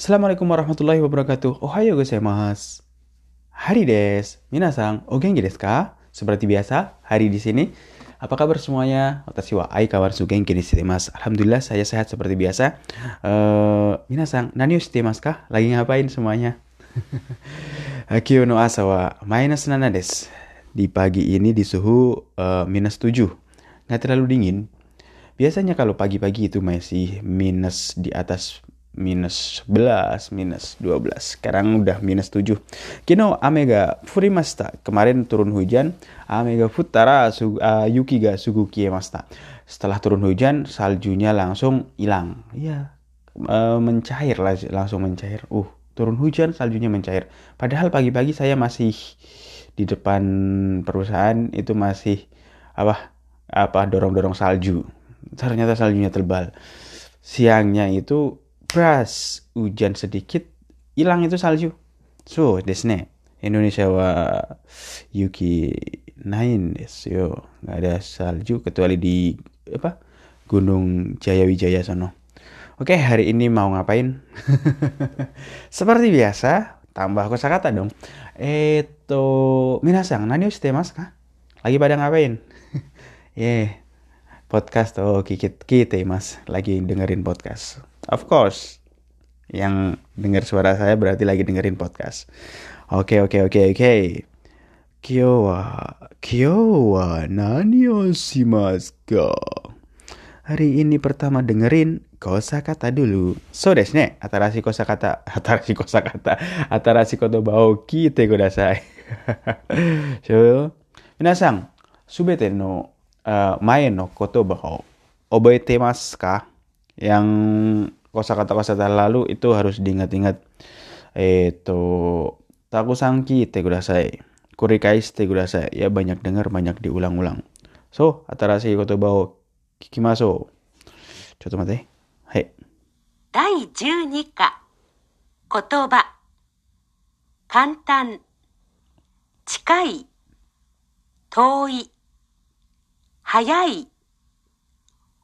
Assalamualaikum warahmatullahi wabarakatuh. Ohayo gozaimasu. Hari des. Minasang, o genki desu ka? Seperti biasa, hari di sini. Apa kabar semuanya? Watashi wa ai kawaru genki desu. Alhamdulillah saya sehat seperti biasa. Uh, minasang, nani shite masu ka? Lagi ngapain semuanya? Kyo no asa wa minus nana des. Di pagi ini di suhu uh, minus 7. Nggak terlalu dingin. Biasanya kalau pagi-pagi itu masih minus di atas minus 11, minus 12. Sekarang udah minus 7. Kino ame ga furimashita. Kemarin turun hujan, ame ga futara su, uh, yuki ga sugu kiemashita. Setelah turun hujan, saljunya langsung hilang. Iya, uh, mencair lah, langsung mencair. Uh, turun hujan, saljunya mencair. Padahal pagi-pagi saya masih di depan perusahaan itu masih apa apa dorong-dorong salju. Ternyata saljunya tebal. Siangnya itu Pras hujan sedikit hilang itu salju. So, desne. Indonesia wa Yuki nain desu yo. Nggak ada salju kecuali di apa? Gunung Jayawijaya sono. Oke, hari ini mau ngapain? Seperti biasa, tambah kosakata dong. Eto, minasang, nani shite mas kah? Lagi pada ngapain? yeah, podcast oh kikit kita mas, lagi dengerin podcast. Of course. Yang dengar suara saya berarti lagi dengerin podcast. Oke, oke, oke, oke. Kyo wa, kyo nani o shimasu? Hari ini pertama dengerin kosakata dulu. So desu ne, atarashi kosakata, atarashi kosakata, atarashi kotoba o kite kudasai. so, minasang, subete no uh, mae no kotoba o oboete masu ka? Yang kosakata-kosakata lalu itu harus diingat-ingat. Eto takusangki te kudasai. Kurikai te kudasai. Ya banyak dengar, banyak diulang-ulang. So, atarashi kotoba o kikimasu. Coba mate. Hai. 第12課言葉簡単近い遠い早い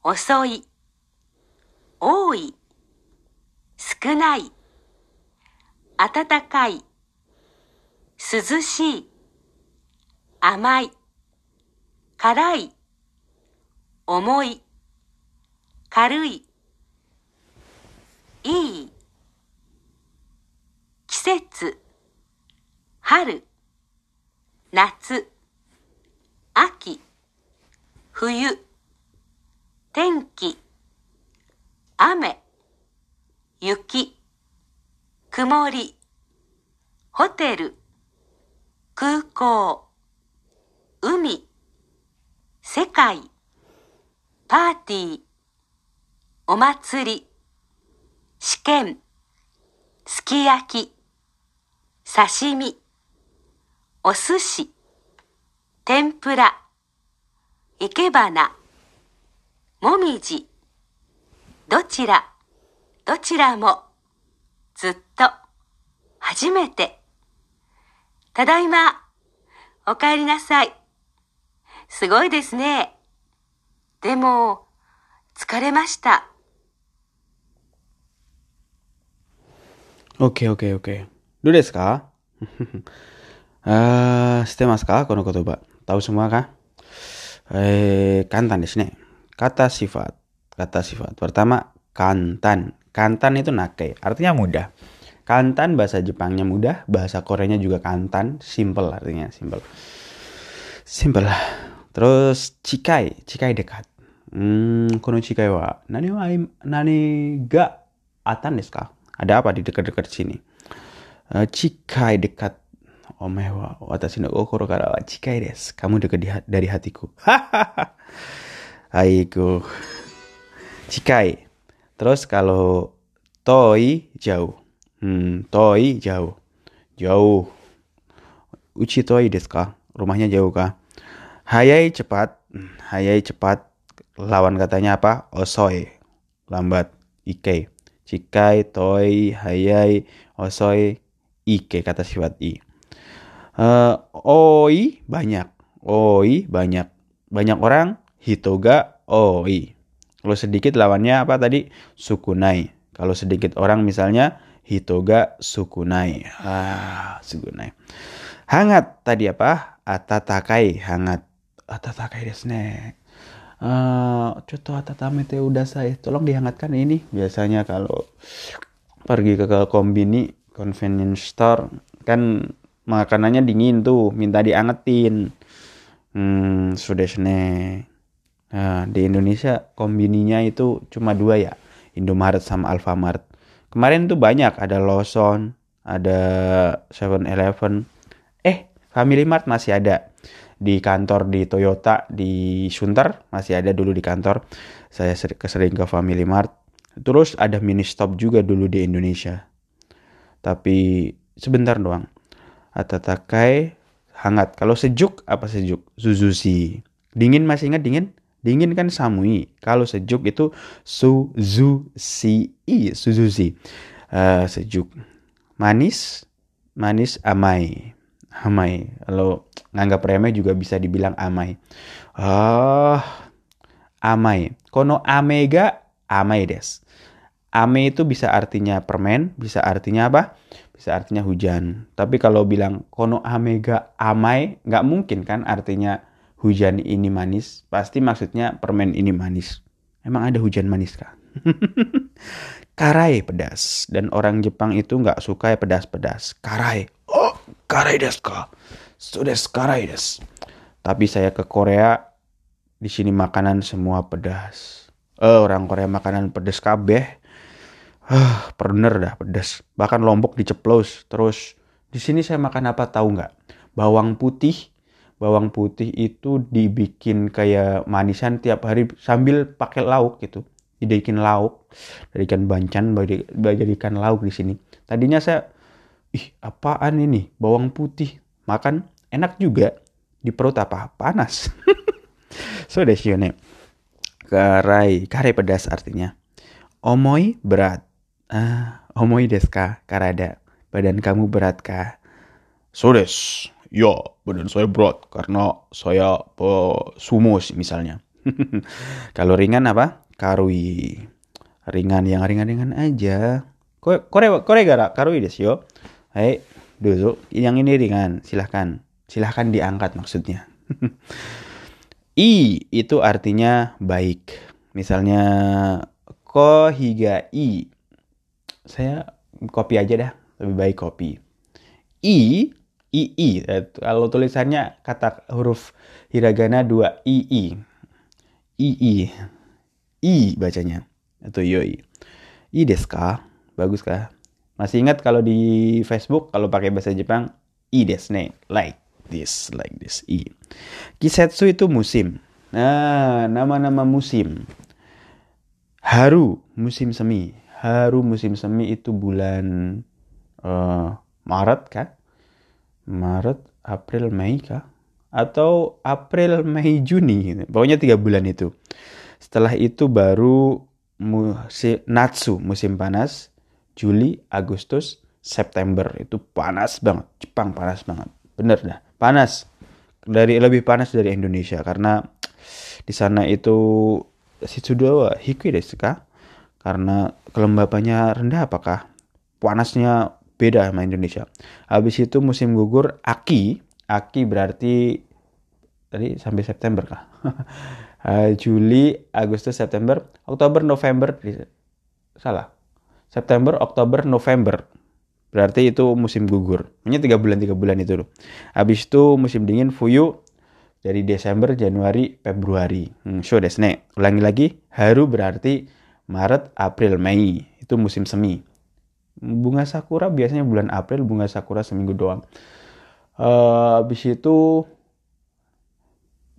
遅い多い 少ない。暖かい。涼しい。甘い。辛い。重い。軽い。いい。季節。春。夏。秋。冬。天気。雨。雪曇りホテル空港海世界パーティーお祭り試験すき焼き刺身お寿司天ぷら生け花もみじどちら？どちらも、ずっと、初めて。ただいま、お帰りなさい。すごいですね。でも、疲れました。OK, OK, OK. どうですか？ああ、知ってますか？この言葉。タウシモか？え、簡単ですね。カタシファ、カタシファ。パルタマ、簡単。Kantan itu nake. Artinya mudah. Kantan bahasa Jepangnya mudah, bahasa Koreanya juga kantan, simple artinya, simple. Simple. Terus cikai, cikai dekat. Hmm, kono cikai wa nani wa nani ga atan desu ka? Ada apa di dekat-dekat sini? Uh, cikai dekat. Omae wa watashi no kokoro kara wa cikai desu. Kamu dekat dari hatiku. Aiku. Cikai. Terus kalau toi jauh. Hmm, toi jauh. Jauh. Uchi toi desu ka? Rumahnya jauh kah? Hayai cepat. Hayai cepat. Lawan katanya apa? Osoi. Lambat. Ike. Cikai, toi, hayai, osoi, ike kata sifat i. Uh, oi banyak. Oi banyak. Banyak orang hitoga oi. Kalau sedikit lawannya apa tadi? Sukunai. Kalau sedikit orang misalnya hitoga sukunai. Ah, sukunai. Hangat tadi apa? Atatakai hangat. Atatakai desu ne. Uh, atatame te udasai. Tolong dihangatkan ini. Biasanya kalau pergi ke kombini convenience store kan makanannya dingin tuh minta diangetin hmm sudah nah, di Indonesia kombininya itu cuma dua ya Indomaret sama Alfamart kemarin tuh banyak ada Lawson ada Seven Eleven eh Family Mart masih ada di kantor di Toyota di Sunter masih ada dulu di kantor saya sering ke Family Mart terus ada mini stop juga dulu di Indonesia tapi sebentar doang Atatakai hangat. Kalau sejuk apa sejuk? Suzushi. Dingin masih ingat dingin? Dingin kan samui. Kalau sejuk itu Suzushi. Suzushi. Uh, sejuk. Manis, manis amai. Amai. Kalau nganggap remeh juga bisa dibilang amai. Ah, uh, amai. Kono amega amai des. Ame itu bisa artinya permen, bisa artinya apa? Bisa artinya hujan. Tapi kalau bilang kono amega amai, nggak mungkin kan artinya hujan ini manis. Pasti maksudnya permen ini manis. Emang ada hujan manis kah? karai pedas. Dan orang Jepang itu nggak suka ya pedas-pedas. Karai. Oh, karai desu ka? Sudah karai desu. Tapi saya ke Korea, di sini makanan semua pedas. Eh, orang Korea makanan pedas kabeh ah bener dah pedas bahkan lombok diceplos terus di sini saya makan apa tahu nggak bawang putih bawang putih itu dibikin kayak manisan tiap hari sambil pakai lauk gitu. Dibikin lauk dari ikan bancan jadikan lauk di sini. Tadinya saya ih apaan ini? Bawang putih makan enak juga. Di perut apa panas? So desione karai karai pedas artinya. Omoi berat. Ah, omoi desu ka, karada? Badan kamu berat kah? So des. Ya, badan saya berat karena saya sumo misalnya. Kalau ringan apa? Karui. Ringan yang ringan-ringan aja. Kore kore gara karui desu yo. Hai, dulu yang ini ringan, silahkan. Silahkan diangkat maksudnya. I itu artinya baik. Misalnya ko higa i saya kopi aja dah lebih baik kopi i i i. Kalau tulisannya kata huruf hiragana dua i i. I bacanya. Atau yoi. I deska. Bagus kah masih ingat kalau di Facebook kalau pakai bahasa Jepang i desne. Like this like this i. Kisetsu itu musim. Nah nama-nama musim. Haru musim semi. Haru musim semi itu bulan uh, Maret kan? Maret, April, Mei kah? Atau April, Mei, Juni gitu. Pokoknya tiga bulan itu. Setelah itu baru musim Natsu, musim panas. Juli, Agustus, September itu panas banget. Jepang panas banget. Bener dah, panas. Dari lebih panas dari Indonesia karena di sana itu Shitsudo hikui ka? karena kelembapannya rendah apakah panasnya beda sama Indonesia. Habis itu musim gugur Aki, Aki berarti tadi sampai September kah? Eh, Juli, Agustus, September, Oktober, November, salah. September, Oktober, November. Berarti itu musim gugur. Hanya tiga bulan tiga bulan itu loh. Habis itu musim dingin Fuyu dari Desember, Januari, Februari. Hmm, so desne. Ulangi lagi, Haru berarti Maret, April, Mei itu musim semi. Bunga sakura biasanya bulan April, bunga sakura seminggu doang. Uh, habis itu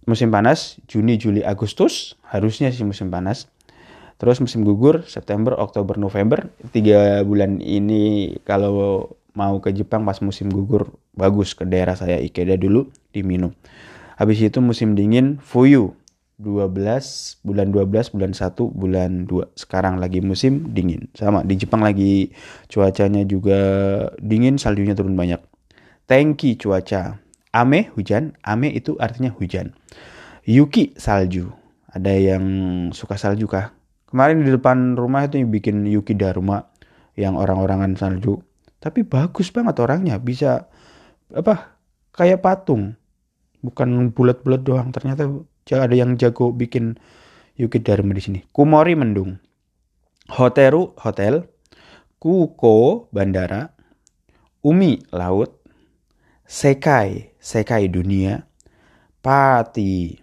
musim panas Juni, Juli, Agustus harusnya sih musim panas. Terus musim gugur September, Oktober, November tiga bulan ini kalau mau ke Jepang pas musim gugur bagus ke daerah saya Ikeda dulu di Mino. Habis itu musim dingin Fuyu 12 bulan 12 bulan 1 bulan 2 sekarang lagi musim dingin. Sama di Jepang lagi cuacanya juga dingin saljunya turun banyak. Tengki cuaca. Ame hujan. Ame itu artinya hujan. Yuki salju. Ada yang suka salju kah? Kemarin di depan rumah itu yang bikin yuki Dharma yang orang-orangan salju. Tapi bagus banget orangnya. Bisa apa kayak patung. Bukan bulat-bulat doang. Ternyata ada yang jago bikin Yuki Dharma di sini. Kumori mendung. Hoteru hotel. Kuko bandara. Umi laut. Sekai Sekai dunia. Pati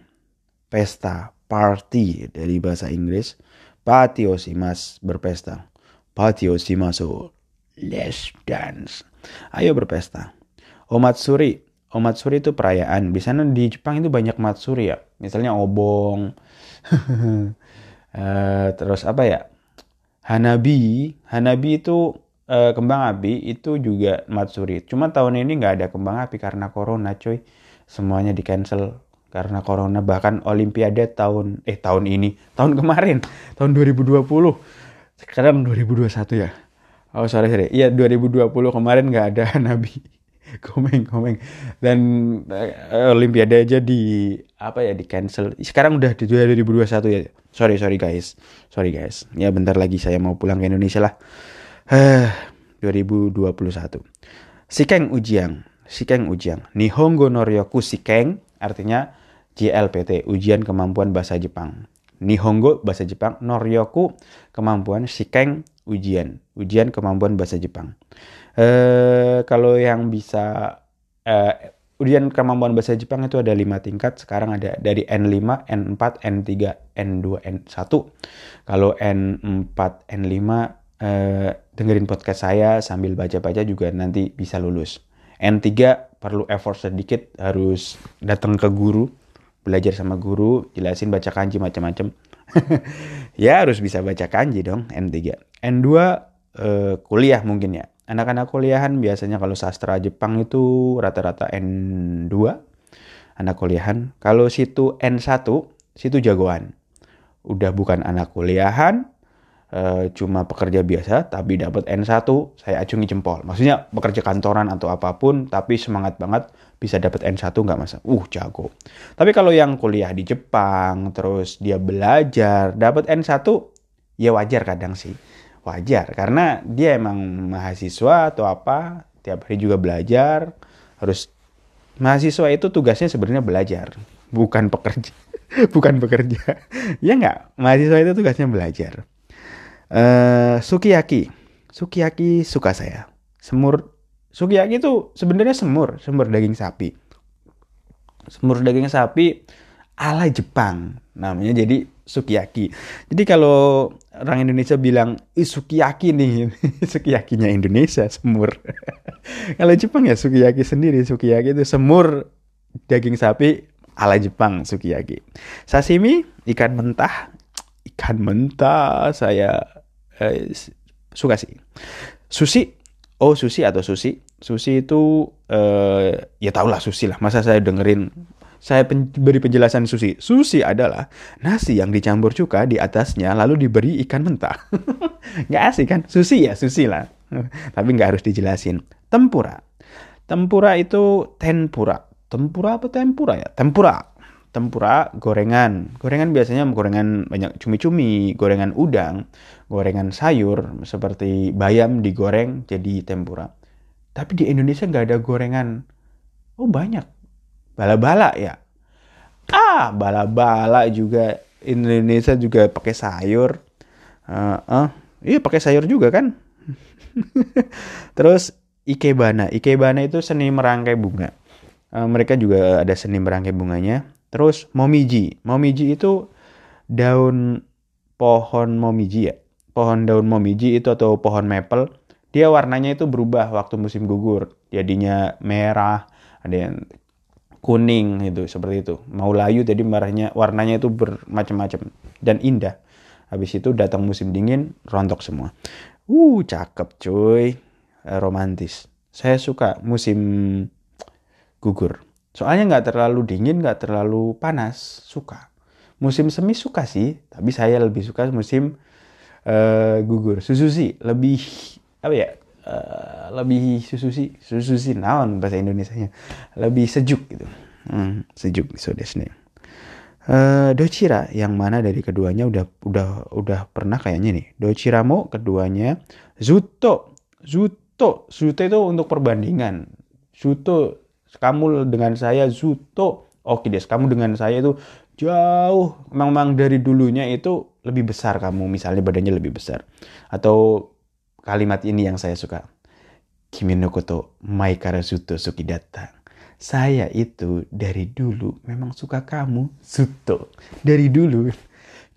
pesta party dari bahasa Inggris. Patio simas berpesta. Patio simaso let's dance. Ayo berpesta. Omatsuri Omatsuri itu perayaan. Di sana di Jepang itu banyak matsuri ya. Misalnya obong uh, terus apa ya? Hanabi. Hanabi itu uh, kembang api itu juga matsuri. Cuma tahun ini nggak ada kembang api karena corona coy semuanya di cancel karena corona. Bahkan olimpiade tahun eh tahun ini. Tahun kemarin. Tahun 2020 sekarang 2021 ya. Oh sorry sorry. Iya 2020 kemarin nggak ada nabi komeng komeng. Dan uh, olimpiade aja di apa ya di cancel. Sekarang udah di 2021 ya. Sorry sorry guys. Sorry guys. Ya bentar lagi saya mau pulang ke Indonesia lah. Uh, 2021 Sikeng Ujiang. Sikeng Ujiang. Nihongo Noryoku Sikeng artinya JLPT, ujian kemampuan bahasa Jepang. Nihongo bahasa Jepang, Noryoku kemampuan, Shikeng ujian, ujian kemampuan bahasa Jepang. Eh kalau yang bisa eh, ujian kemampuan bahasa Jepang itu ada lima tingkat. Sekarang ada dari N5, N4, N3, N2, N1. Kalau N4, N5 eh, dengerin podcast saya sambil baca-baca juga nanti bisa lulus. N3 perlu effort sedikit harus datang ke guru belajar sama guru, jelasin baca kanji macam-macam. ya harus bisa baca kanji dong N3. N2 eh, kuliah mungkin ya. Anak-anak kuliahan biasanya kalau sastra Jepang itu rata-rata N2 anak kuliahan. Kalau situ N1, situ jagoan. Udah bukan anak kuliahan, e, cuma pekerja biasa tapi dapat N1, saya acungi jempol. Maksudnya bekerja kantoran atau apa pun tapi semangat banget bisa dapat N1 nggak masa. Uh, jago. Tapi kalau yang kuliah di Jepang terus dia belajar dapat N1 ya wajar kadang sih. Wajar karena dia emang mahasiswa atau apa, tiap hari juga belajar, harus mahasiswa itu tugasnya sebenarnya belajar, bukan pekerja. bukan bekerja. ya nggak? Mahasiswa itu tugasnya belajar. Uh, sukiyaki. Sukiyaki suka saya. Semur sukiyaki itu sebenarnya semur, semur daging sapi. Semur daging sapi ala Jepang namanya jadi sukiyaki. Jadi kalau orang Indonesia bilang sukiyaki nih, sukiyakinya Indonesia semur. kalau Jepang ya sukiyaki sendiri, sukiyaki itu semur daging sapi ala Jepang sukiyaki. Sashimi ikan mentah, ikan mentah saya eh, suka sih. Sushi, oh sushi atau sushi, sushi itu eh, ya tau lah sushi lah. Masa saya dengerin saya pen beri penjelasan sushi. Sushi adalah nasi yang dicampur cuka di atasnya lalu diberi ikan mentah. nggak asik kan? Sushi ya, sushi lah. Tapi nggak harus dijelasin. Tempura. Tempura itu tempura. Tempura apa tempura ya? Tempura. Tempura gorengan. Gorengan biasanya gorengan banyak cumi-cumi, gorengan udang, gorengan sayur seperti bayam digoreng jadi tempura. Tapi di Indonesia nggak ada gorengan. Oh banyak bala-bala ya. Ah bala-bala juga. Indonesia juga pakai sayur. Uh, uh, iya pakai sayur juga kan? Terus ikebana. Ikebana itu seni merangkai bunga. Uh, mereka juga ada seni merangkai bunganya. Terus momiji. Momiji itu daun pohon momiji ya. Pohon daun momiji itu atau pohon maple dia warnanya itu berubah waktu musim gugur. Jadinya merah ada yang kuning itu seperti itu. Mau layu jadi warnanya warnanya itu bermacam-macam dan indah. Habis itu datang musim dingin rontok semua. Uh cakep cuy. Romantis. Saya suka musim gugur. Soalnya nggak terlalu dingin nggak terlalu panas suka. Musim semi suka sih tapi saya lebih suka musim uh, gugur. Susu sih lebih apa ya uh, lebih susu sih susu sih naon bahasa Indonesia nya lebih sejuk gitu hmm, sejuk so desne Eh, dochira yang mana dari keduanya udah udah udah pernah kayaknya nih. Dochira mo keduanya zuto. Zuto. Zuto itu untuk perbandingan. Zuto kamu dengan saya zuto. Oke des, kamu dengan saya itu jauh. Memang dari dulunya itu lebih besar kamu, misalnya badannya lebih besar. Atau kalimat ini yang saya suka. Kimi no koto mai datang. Saya itu dari dulu memang suka kamu, Zuto. Dari dulu.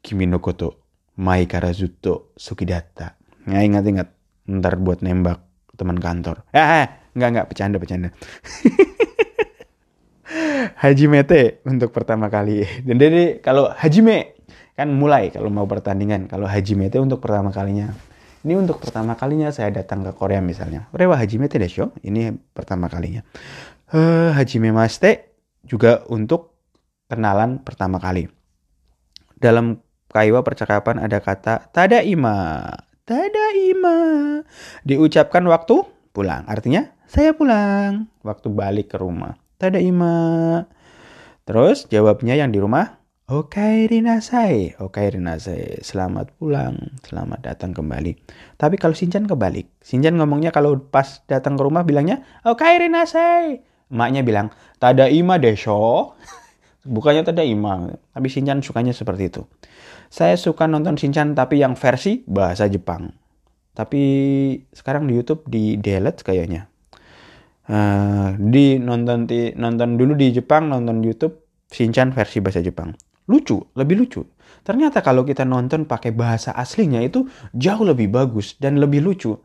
Kimi no koto mai zuto sukidata. Nah, ingat-ingat. Ntar buat nembak teman kantor. Eh, eh enggak, enggak. Bercanda, bercanda. Hajimete untuk pertama kali. Dan jadi kalau Hajime kan mulai kalau mau pertandingan. Kalau Hajimete untuk pertama kalinya. Ini untuk pertama kalinya saya datang ke Korea misalnya. Rewa Hajimete desho. Ini pertama kalinya. Uh, Hajime Maste juga untuk kenalan pertama kali. Dalam kaiwa percakapan ada kata tadaima. Tadaima. Diucapkan waktu pulang. Artinya saya pulang. Waktu balik ke rumah. Tadaima. Terus jawabnya yang di rumah Okairi nasai, okairi nasai. Selamat pulang, selamat datang kembali. Tapi kalau Shinchan kebalik. Shinchan ngomongnya kalau pas datang ke rumah bilangnya okairi nasai. Emaknya bilang, tada ima desho. Bukannya tada ima. Tapi Shinchan sukanya seperti itu. Saya suka nonton Shinchan tapi yang versi bahasa Jepang. Tapi sekarang di YouTube di delete kayaknya. Uh, di nonton di, nonton dulu di Jepang, nonton YouTube Shinchan versi bahasa Jepang. Lucu, lebih lucu. Ternyata kalau kita nonton pakai bahasa aslinya itu jauh lebih bagus dan lebih lucu.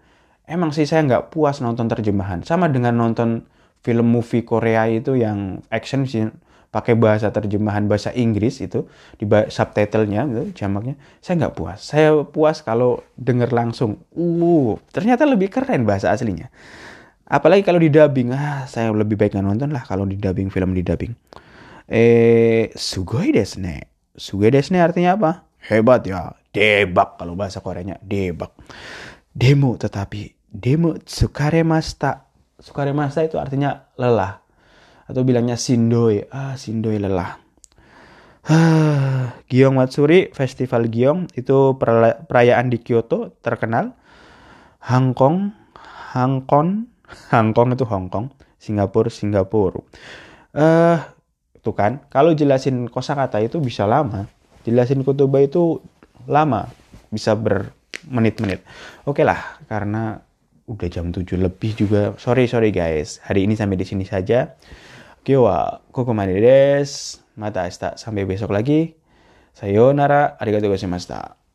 Emang sih saya nggak puas nonton terjemahan. Sama dengan nonton film movie Korea itu yang action sih pakai bahasa terjemahan bahasa Inggris itu di subtitlenya gitu jamaknya saya nggak puas saya puas kalau denger langsung uh ternyata lebih keren bahasa aslinya apalagi kalau di dubbing ah saya lebih baik nggak nonton lah kalau di dubbing film di dubbing eh sugoi desu ne sugoi desu ne artinya apa? Hebat ya. Debak kalau bahasa Koreanya. Debak. Demo tetapi demo tsukaremashita tsukaremashita itu artinya lelah. Atau bilangnya sindoi. Ah sindoi lelah. Giong Matsuri Festival Giong itu perayaan di Kyoto terkenal. Hangkong Hangkong Hangkong itu Hong Kong. Singapura Singapura. Eh uh, itu kan kalau jelasin kosakata itu bisa lama jelasin kutuba itu lama bisa bermenit-menit oke okay lah karena udah jam 7 lebih juga sorry sorry guys hari ini sampai di sini saja Kyowa kokomade des. Mata asta. Sampai besok lagi. Sayonara. Arigatou gozaimashita.